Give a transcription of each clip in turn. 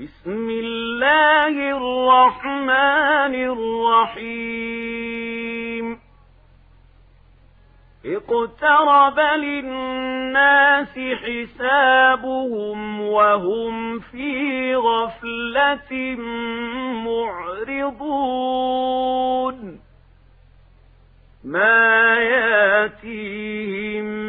بسم الله الرحمن الرحيم. اقترب للناس حسابهم وهم في غفلة معرضون. ما ياتيهم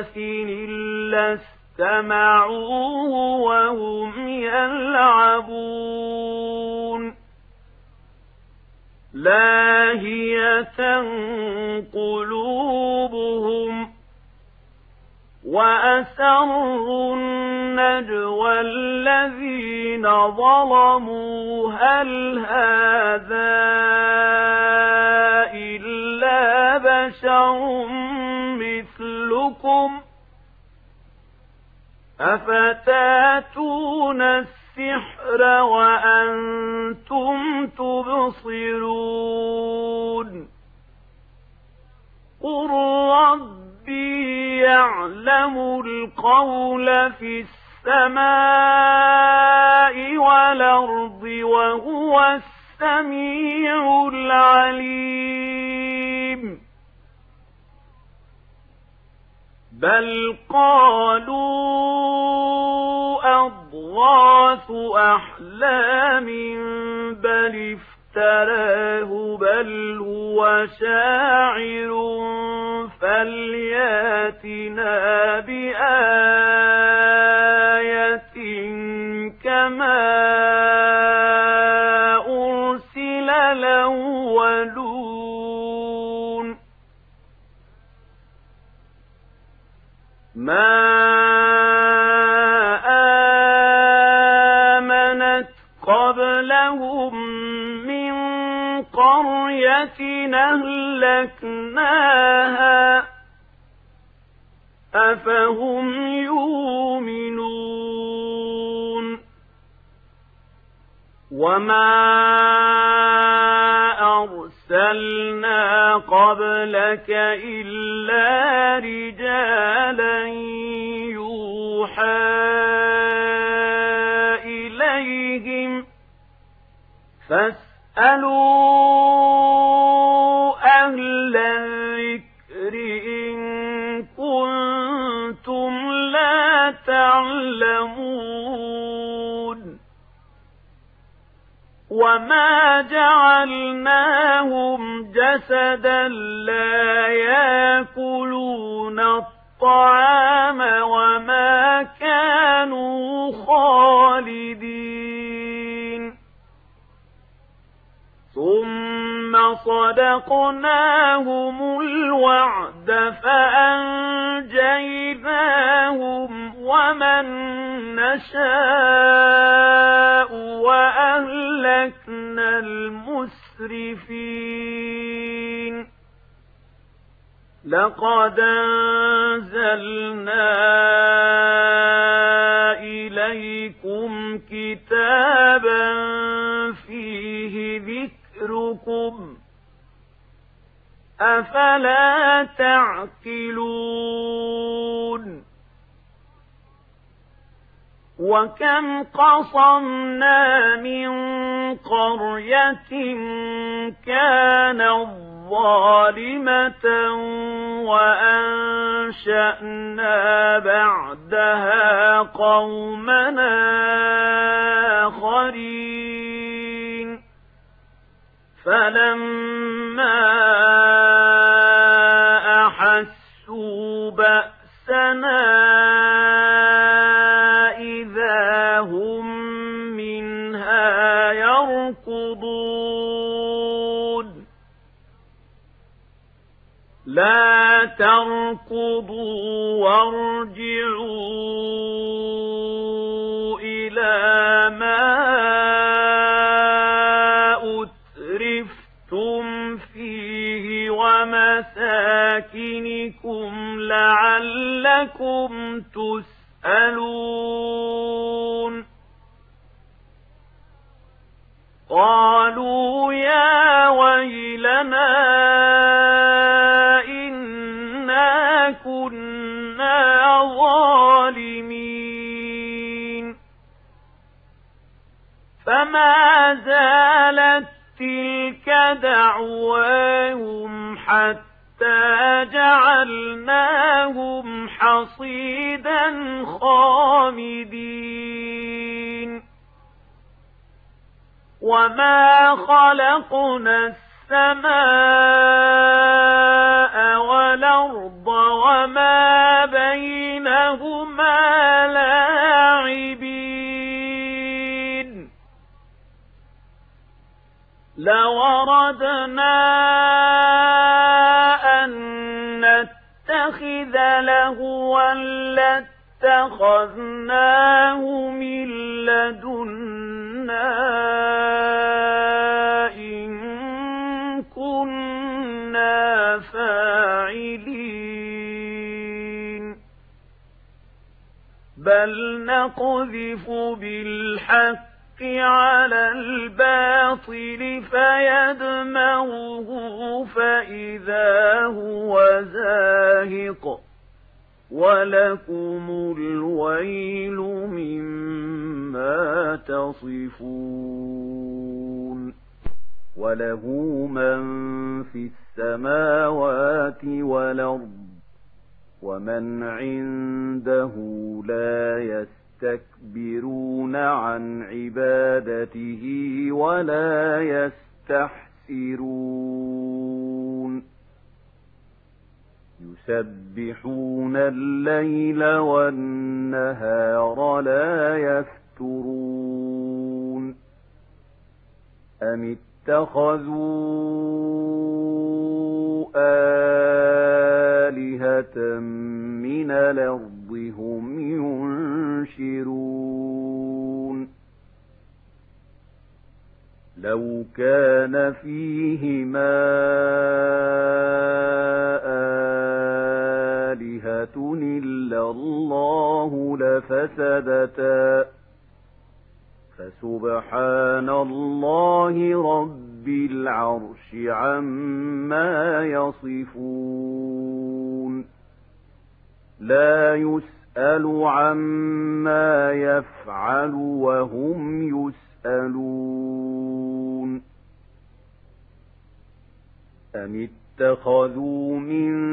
محدث إلا استمعوه وهم يلعبون. لاهية قلوبهم وأسروا النجوى الذين ظلموا. هل هذا بشر مثلكم أفتاتون السحر وأنتم تبصرون قل ربي يعلم القول في السماء والأرض وهو السميع العليم بل قالوا أضغاث أحلام بل افتراه بل هو شاعر فلياتنا بآية كما ما آمنت قبلهم من قرية أهلكناها أفهم يؤمنون وما أرسلنا قبلك إلا رجالا يوحى إليهم فاسألوا أهل الذكر إن كنتم لا تعلمون وما جعلناهم جسدا لا ياكلون الطعام وما كانوا خالدين. ثم صدقناهم الوعد فأنجيناهم ومن نشاء وأهلكنا المسرفين. لقد أنزلنا إليكم كتابا فيه ذكركم. أفلا تعقلون؟ وكم قصمنا من قرية كانت ظالمة وأنشأنا بعدها قومنا آخرين فلما تركضوا وارجعوا إلى ما أترفتم فيه ومساكنكم لعلكم تسألون. قالوا يا ويلنا فما زالت تلك دعواهم حتى جعلناهم حصيدا خامدين. وما خلقنا السماء والأرض وما بينهما لوردنا أن نتخذ لهوا لاتخذناه من لدنا بل نقذف بالحق على الباطل فيدمغه فإذا هو زاهق. ولكم الويل مما تصفون. وله من في السماوات والأرض ومن عنده لا يستكبرون عن عبادته ولا يستحسرون. يسبحون الليل والنهار لا يفترون. أم اتخذوا آلهة من الأرض هم ينشرون. لو كان فيهما آلهة إلا الله لفسدتا. فسبحان الله رب العرش عما يصفون. لا يسأل عما يفعل وهم يسألون. أم اتخذوا من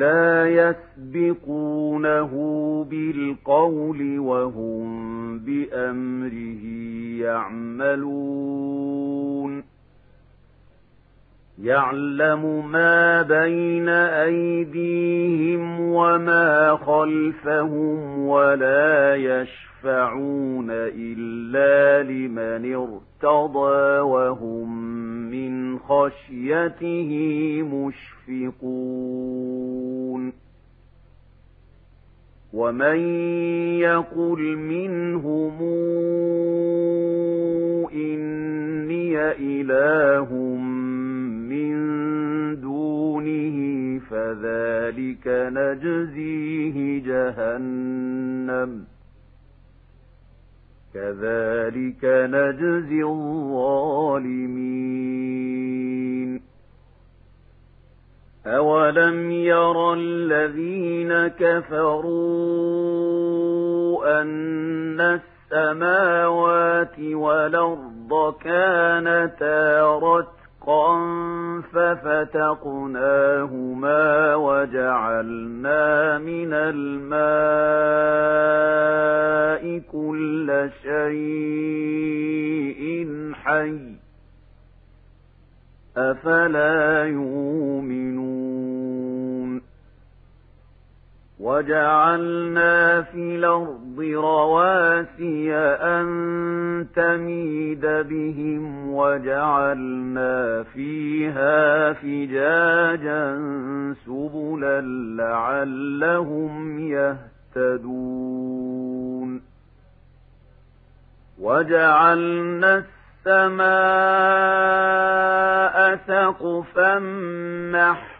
لا يسبقونه بالقول وهم بأمره يعملون. يعلم ما بين أيديهم وما خلفهم ولا يشفعون إلا لمن ارتضى وهم من خشيته مشفقون ومن يقل منهم إني إله فذلك نجزيه جهنم كذلك نجزي الظالمين. أولم ير الذين كفروا أن السماوات والأرض كانتا رتقا ففتقناهما وجعلنا من الماء كل شيء حي أفلا يؤمنون وجعلنا في الأرض رواسي أن تميد بهم وجعلنا فيها فجاجا سبلا لعلهم يهتدون وجعلنا السماء سقفا محفوظا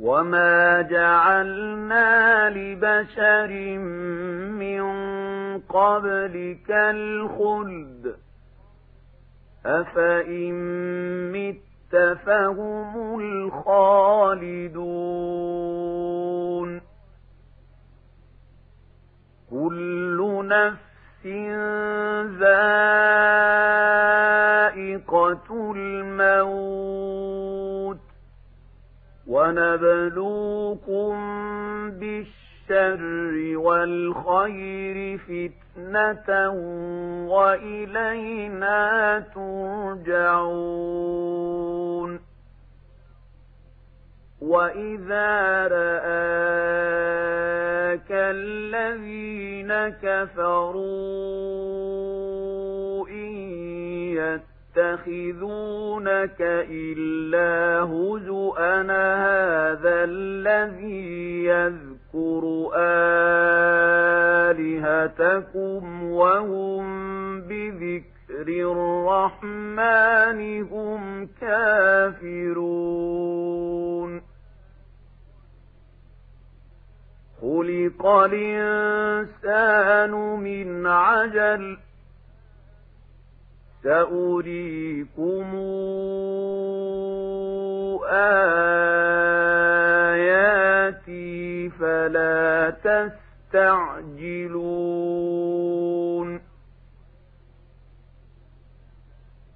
وما جعلنا لبشر من قبلك الخلد أفإن مت فهم الخالدون كل نفس ذائقة الموت ونبلوكم بالشر والخير فتنة وإلينا ترجعون. وإذا رآك الذين كفروا إن يتخذونك إلا هزؤا هذا الذي يذكر آلهتكم وهم بذكر الرحمن هم كافرون خلق الإنسان من عجل سأريكم آياتي فلا تستعجلون.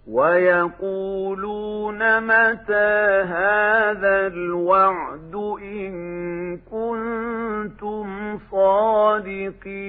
ويقولون متى هذا الوعد إن كنتم صادقين.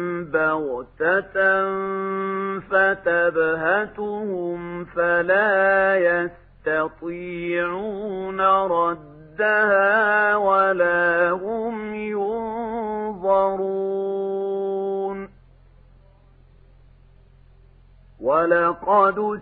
بغتة فتبهتهم فلا يستطيعون ردها ولا هم ينظرون ولقد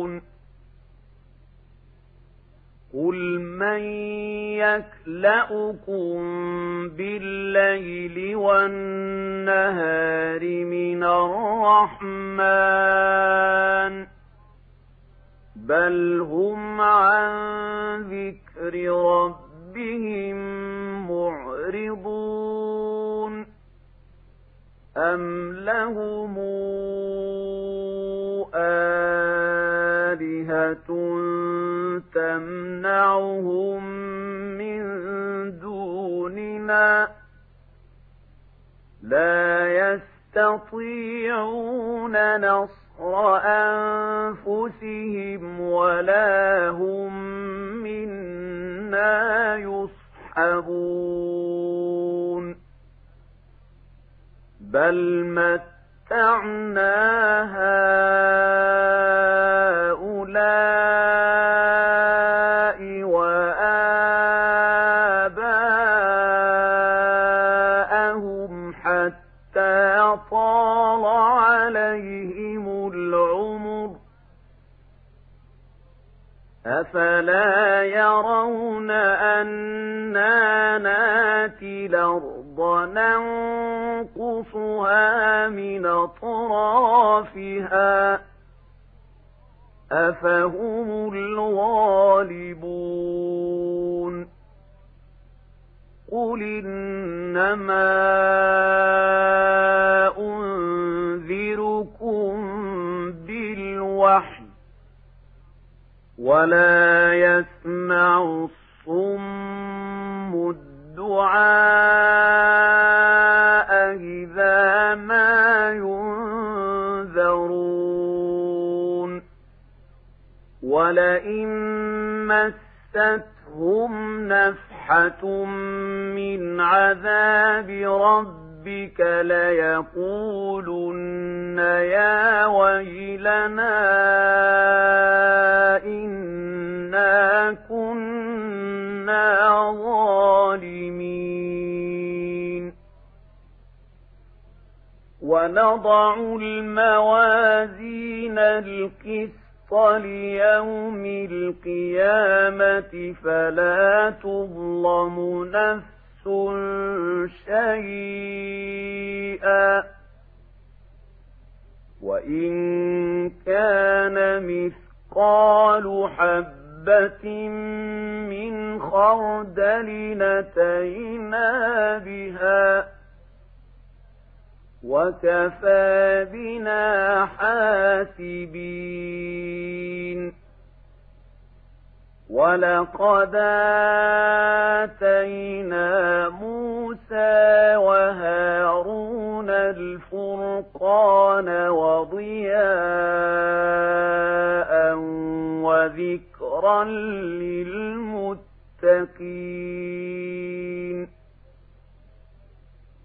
قل من يكلأكم بالليل والنهار من الرحمن بل هم عن ذكر ربهم معرضون أم لهم آلهة تمنعهم من دوننا لا يستطيعون نصر أنفسهم ولا هم منا يصحبون. بل متعنا هؤلاء ننقصها من أطرافها أفهم الغالبون قل إنما أنذركم بالوحي ولا يسمع الصم الدعاء ولئن مستهم نفحة من عذاب ربك ليقولن يا ويلنا إنا كنا ظالمين ونضع الموازين القسط ليوم القيامة فلا تظلم نفس شيئا وإن كان مثقال حبة من خردل نتينا بها وكفى بنا حاسبين. ولقد آتينا موسى وهارون الفرقان وضياء وذكرا للمتقين.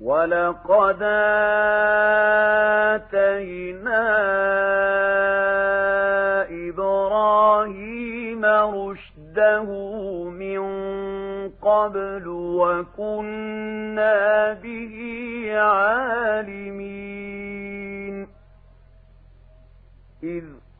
ولقد آتينا إبراهيم رشده من قبل وكنا به عالمين. إذ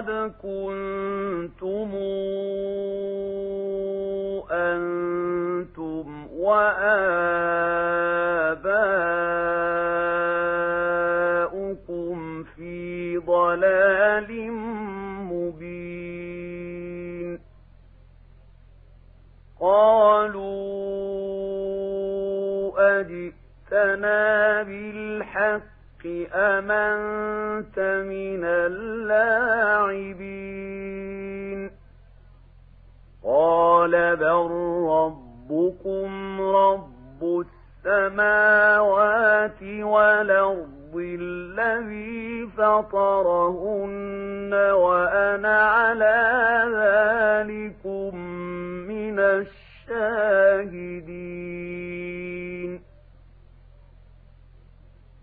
لقد كنتم أنتم وآباؤكم في ضلال مبين قالوا أجئتنا بالحق أم أنت من اللاعبين. قال ربكم رب السماوات والأرض الذي فطرهن وأنا على ذلكم من الشاهدين.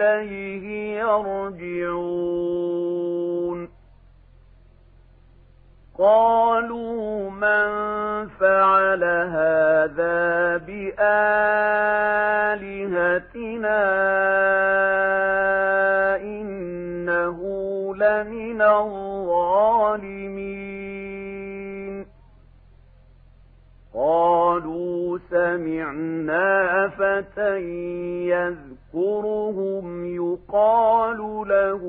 إليه يرجعون. قالوا من فعل هذا بآلهتنا إنه لمن الظالمين. قالوا سمعنا فتى يذكرهم يقال له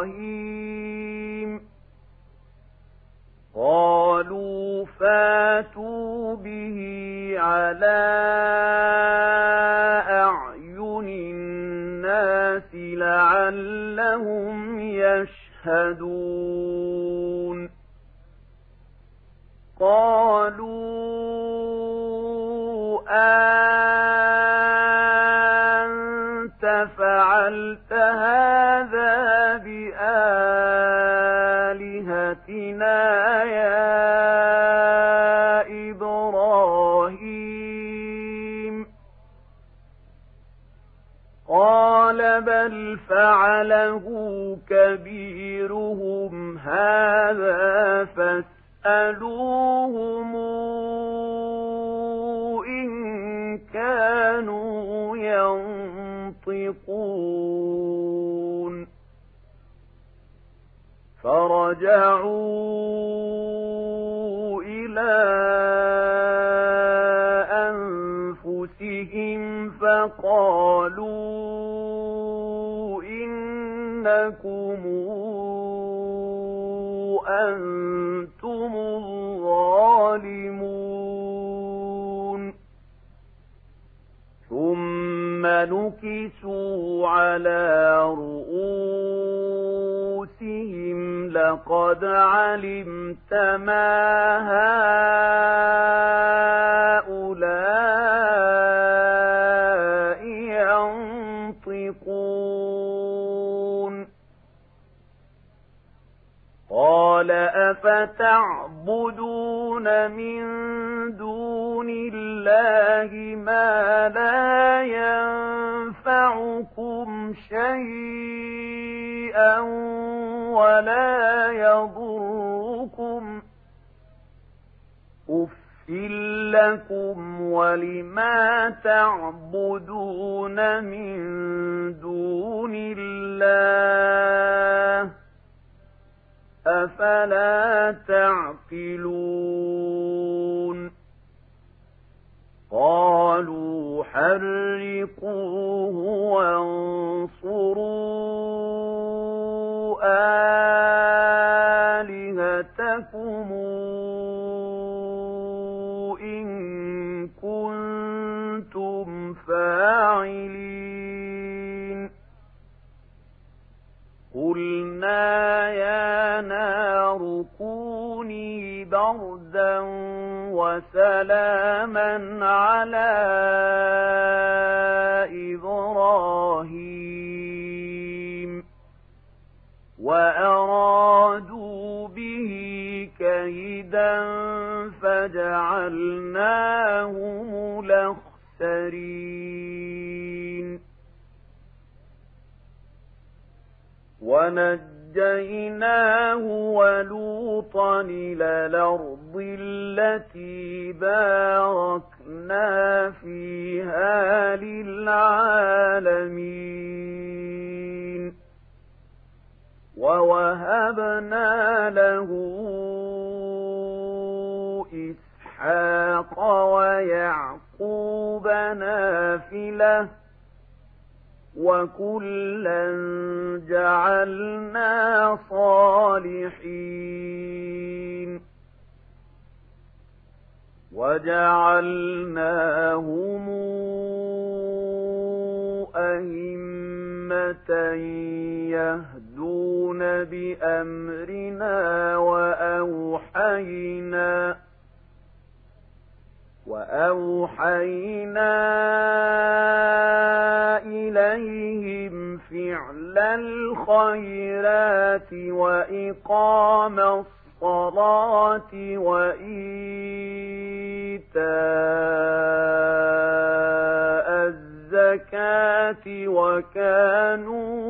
إبراهيم قالوا فاتوا به على أعين الناس لعلهم يشهدون قالوا أنت فعلت هذا بآلهتنا يا إبراهيم. قال بل فعله كبيرهم هذا فاسألوهم فرجعوا إلى أنفسهم فقالوا إنكم أنتم الظالمون. ثم نكسوا على رؤوسهم لقد علمت ما هؤلاء ينطقون. قال أفتعبدون من دون الله ما لا ينفعكم شيئا ولا يضركم. أف لكم ولما تعبدون من دون الله أفلا تعقلون. قالوا حرقوه وانصروا آلهتكم إن كنتم فاعلين. قلنا يا نار كوني بردا وسلاما على وأرادوا به كيدا فجعلناهم الأخسرين ونجيناه ولوطا إلى الأرض التي باركنا فيها للعالمين ووهبنا له إسحاق يعقوب نافلة وكلا جعلنا صالحين وجعلناهم أئمة يهدون بأمرنا وأوحينا وأوحينا إليهم فعل الخيرات وإقام الصلاة وإيتاء الزكاة وكانوا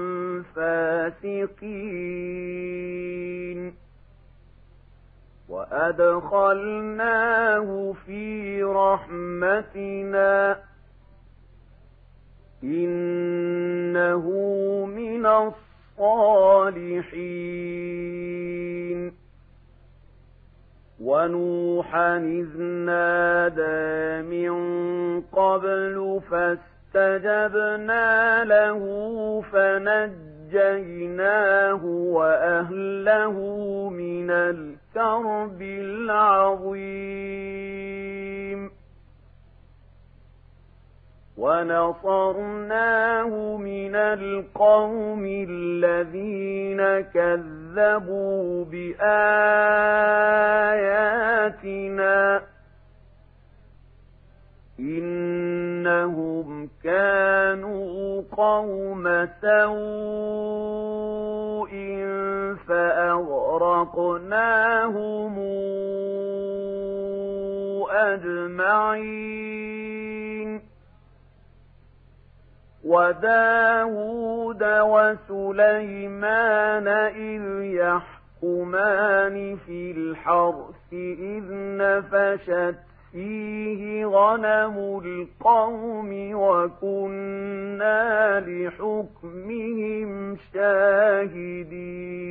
فاسقين وأدخلناه في رحمتنا. إنه من الصالحين. ونوحا إذ نادى من قبل فاستجبنا له فنجيناه وأهله من الكرب العظيم ونصرناه من القوم الذين كذبوا بآياتنا إنهم كانوا قوم سوء فأغرقناهم أجمعين وداود وسليمان إذ يحكمان في الحرث إذ نفشت فيه غنم القوم وكنا لحكمهم شاهدين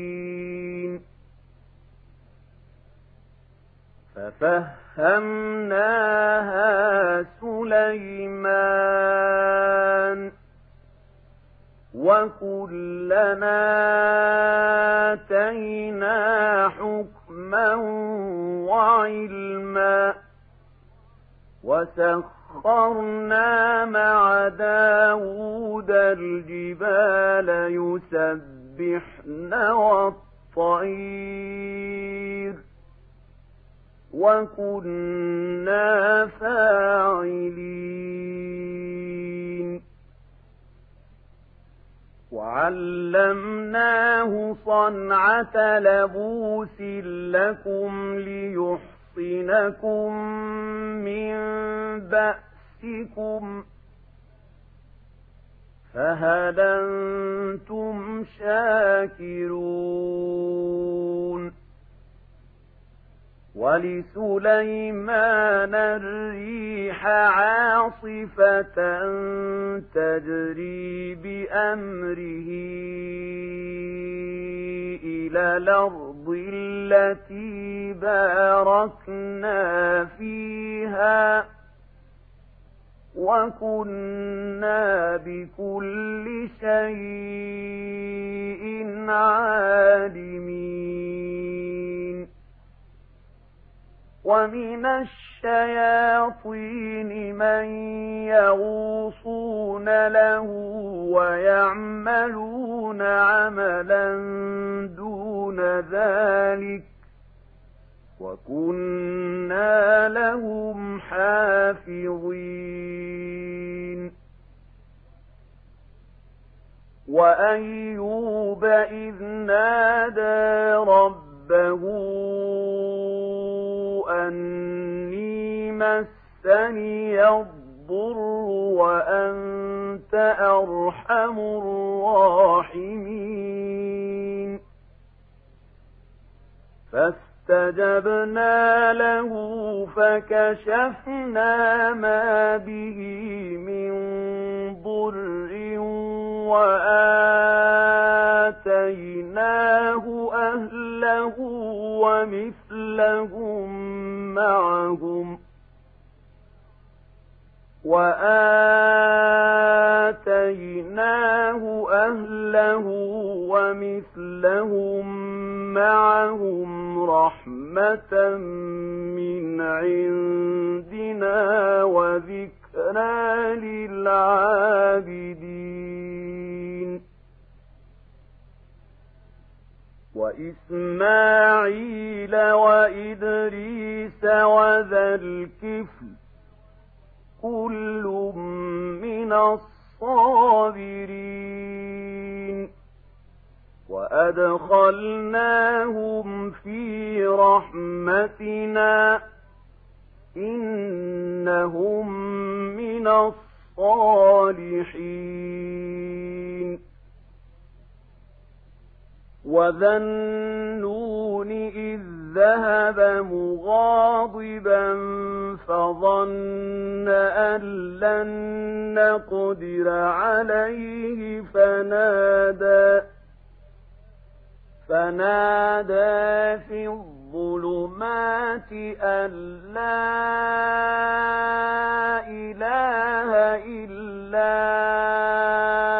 ففهمناها سليمان وكلنا آتينا حكما وعلما وسخرنا مع داود الجبال يسبحن والطير وكنا فاعلين وعلمناه صنعة لبوس لكم ليحصنكم من بأسكم فهل أنتم شاكرون ولسليمان الريح عاصفة تجري بأمره إلى الأرض التي باركنا فيها وكنا بكل شيء عالمين. ومن الشياطين من يغوصون له ويعملون عملا دون ذلك وكنا لهم حافظين وأيوب إذ نادى ربه أني مسني الضر وأنت أرحم الراحمين فاستجبنا له فكشفنا ما به من ضر وآتيناه أهله ومثلهم معهم وآتيناه أهله ومثلهم معهم رحمة من عندنا وذكرى للعابدين وإسماعيل وإدريس وذا الكفل الصابرين. وأدخلناهم في رحمتنا. إنهم من الصالحين. وذا النون إذ ذهب مغاضبا فظن أن لن نقدر عليه فنادى فنادى في الظلمات أن لا إله إلا أنت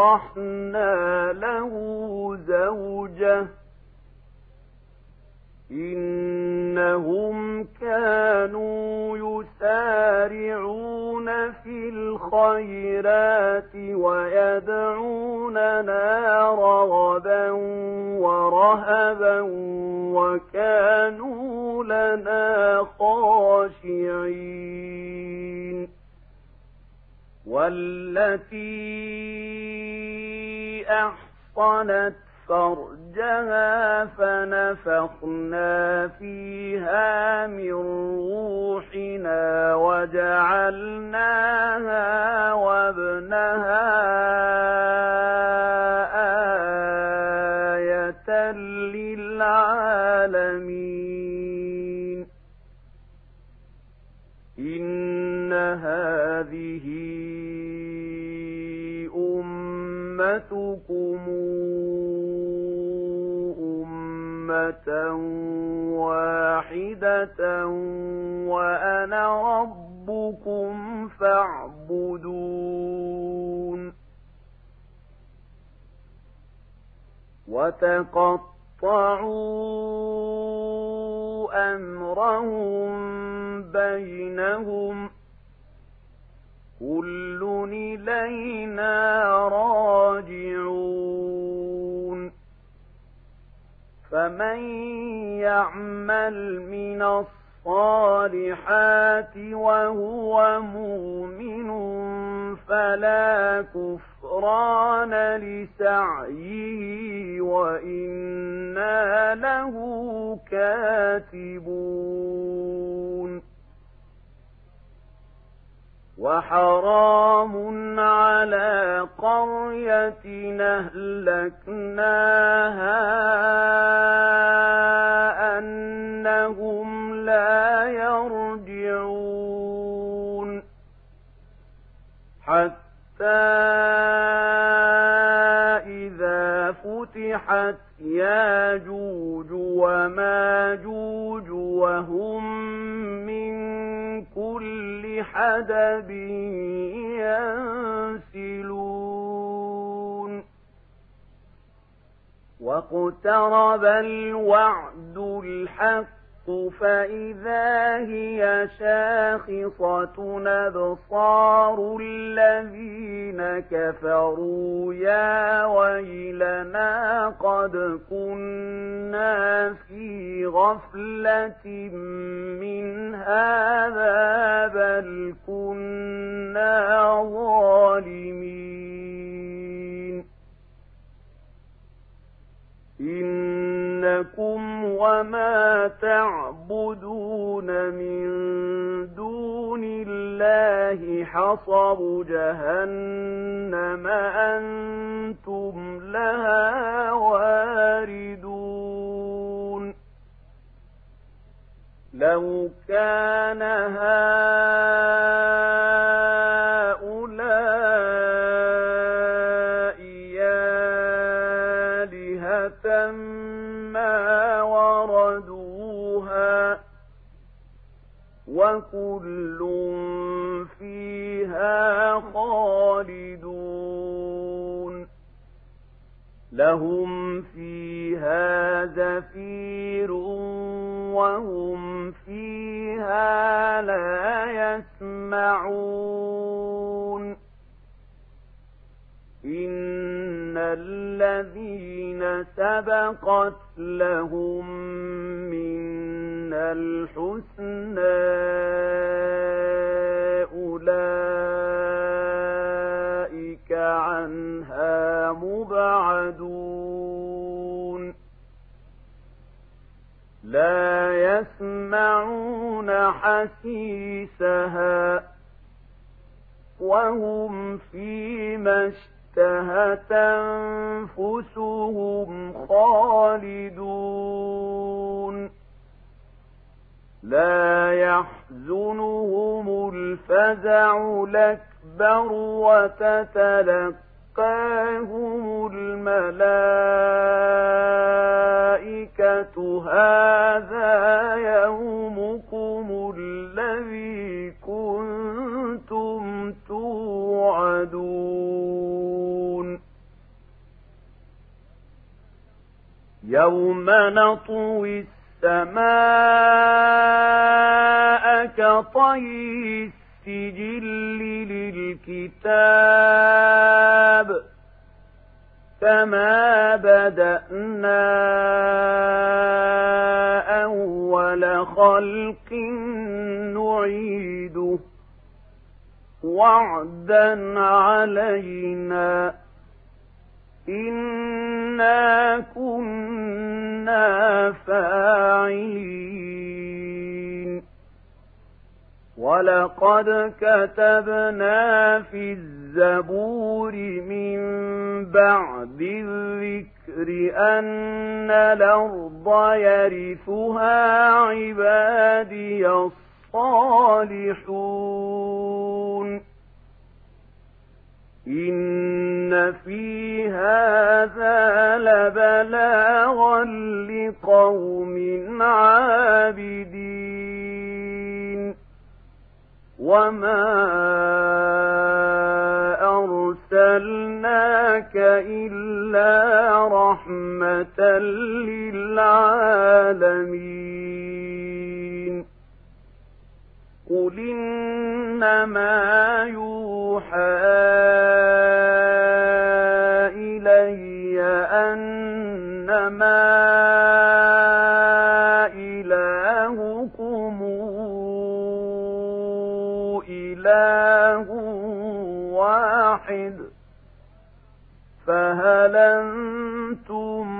وأصلحنا له زوجه إنهم كانوا يسارعون في الخيرات ويدعوننا رغبا ورهبا وكانوا لنا خاشعين والتي أحصنت فرجها فنفخنا فيها من روحنا وجعلناها وابنها آية للعالمين. وأنا ربكم فاعبدون وتقطعوا أمرهم بينهم كل إلينا راجعون فمن يعمل من الصالحات وهو مؤمن فلا كفران لسعيه وإنا له كاتبون وحرام على قرية أهلكناها أنهم لا يرجعون حتى إذا فتحت ياجوج وماجوج وهم حدب ينسلون. واقترب الوعد الحق فإذا هي شاخصة أبصار الذين كفروا يا ويلنا قد كنا في غفلة من هذا بل كنا ظالمين إنكم وما تعبدون من دون الله حصب جهنم أنتم لها واردون لو كان هؤلاء وكل فيها خالدون لهم فيها زفير وهم فيها لا يسمعون إن الذين سبقت لهم من الحسنى أولئك عنها مبعدون لا يسمعون حسيسها وهم فيما اشتهت أنفسهم خالدون لا يحزنهم الفزع الأكبر وتتلقاهم الملائكة. هذا يومكم الذي كنتم توعدون. يوم نطوي السماء كطي السجل للكتاب كما بدأنا أول خلق نعيده وعدا علينا إنا كنا فاعلين ولقد كتبنا في الزبور من بعد الذكر أن الأرض يرثها عبادي الصالحون إن في هذا لبلاغا لقوم عابدين وما أرسلناك إلا رحمة للعالمين قل إنما يوحى إلي أنما إلهكم إله واحد فهل أنتم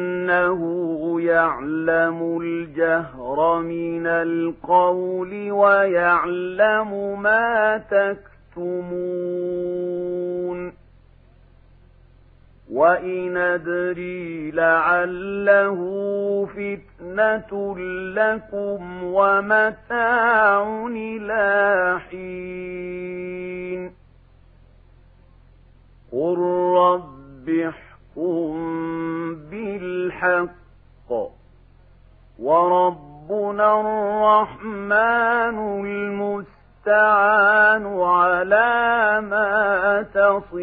إنه يعلم الجهر من القول ويعلم ما تكتمون. وإن أدري لعله فتنة لكم ومتاع إلى حين. قل رب احكم بالحق وربنا الرحمن المستعان على ما تصفون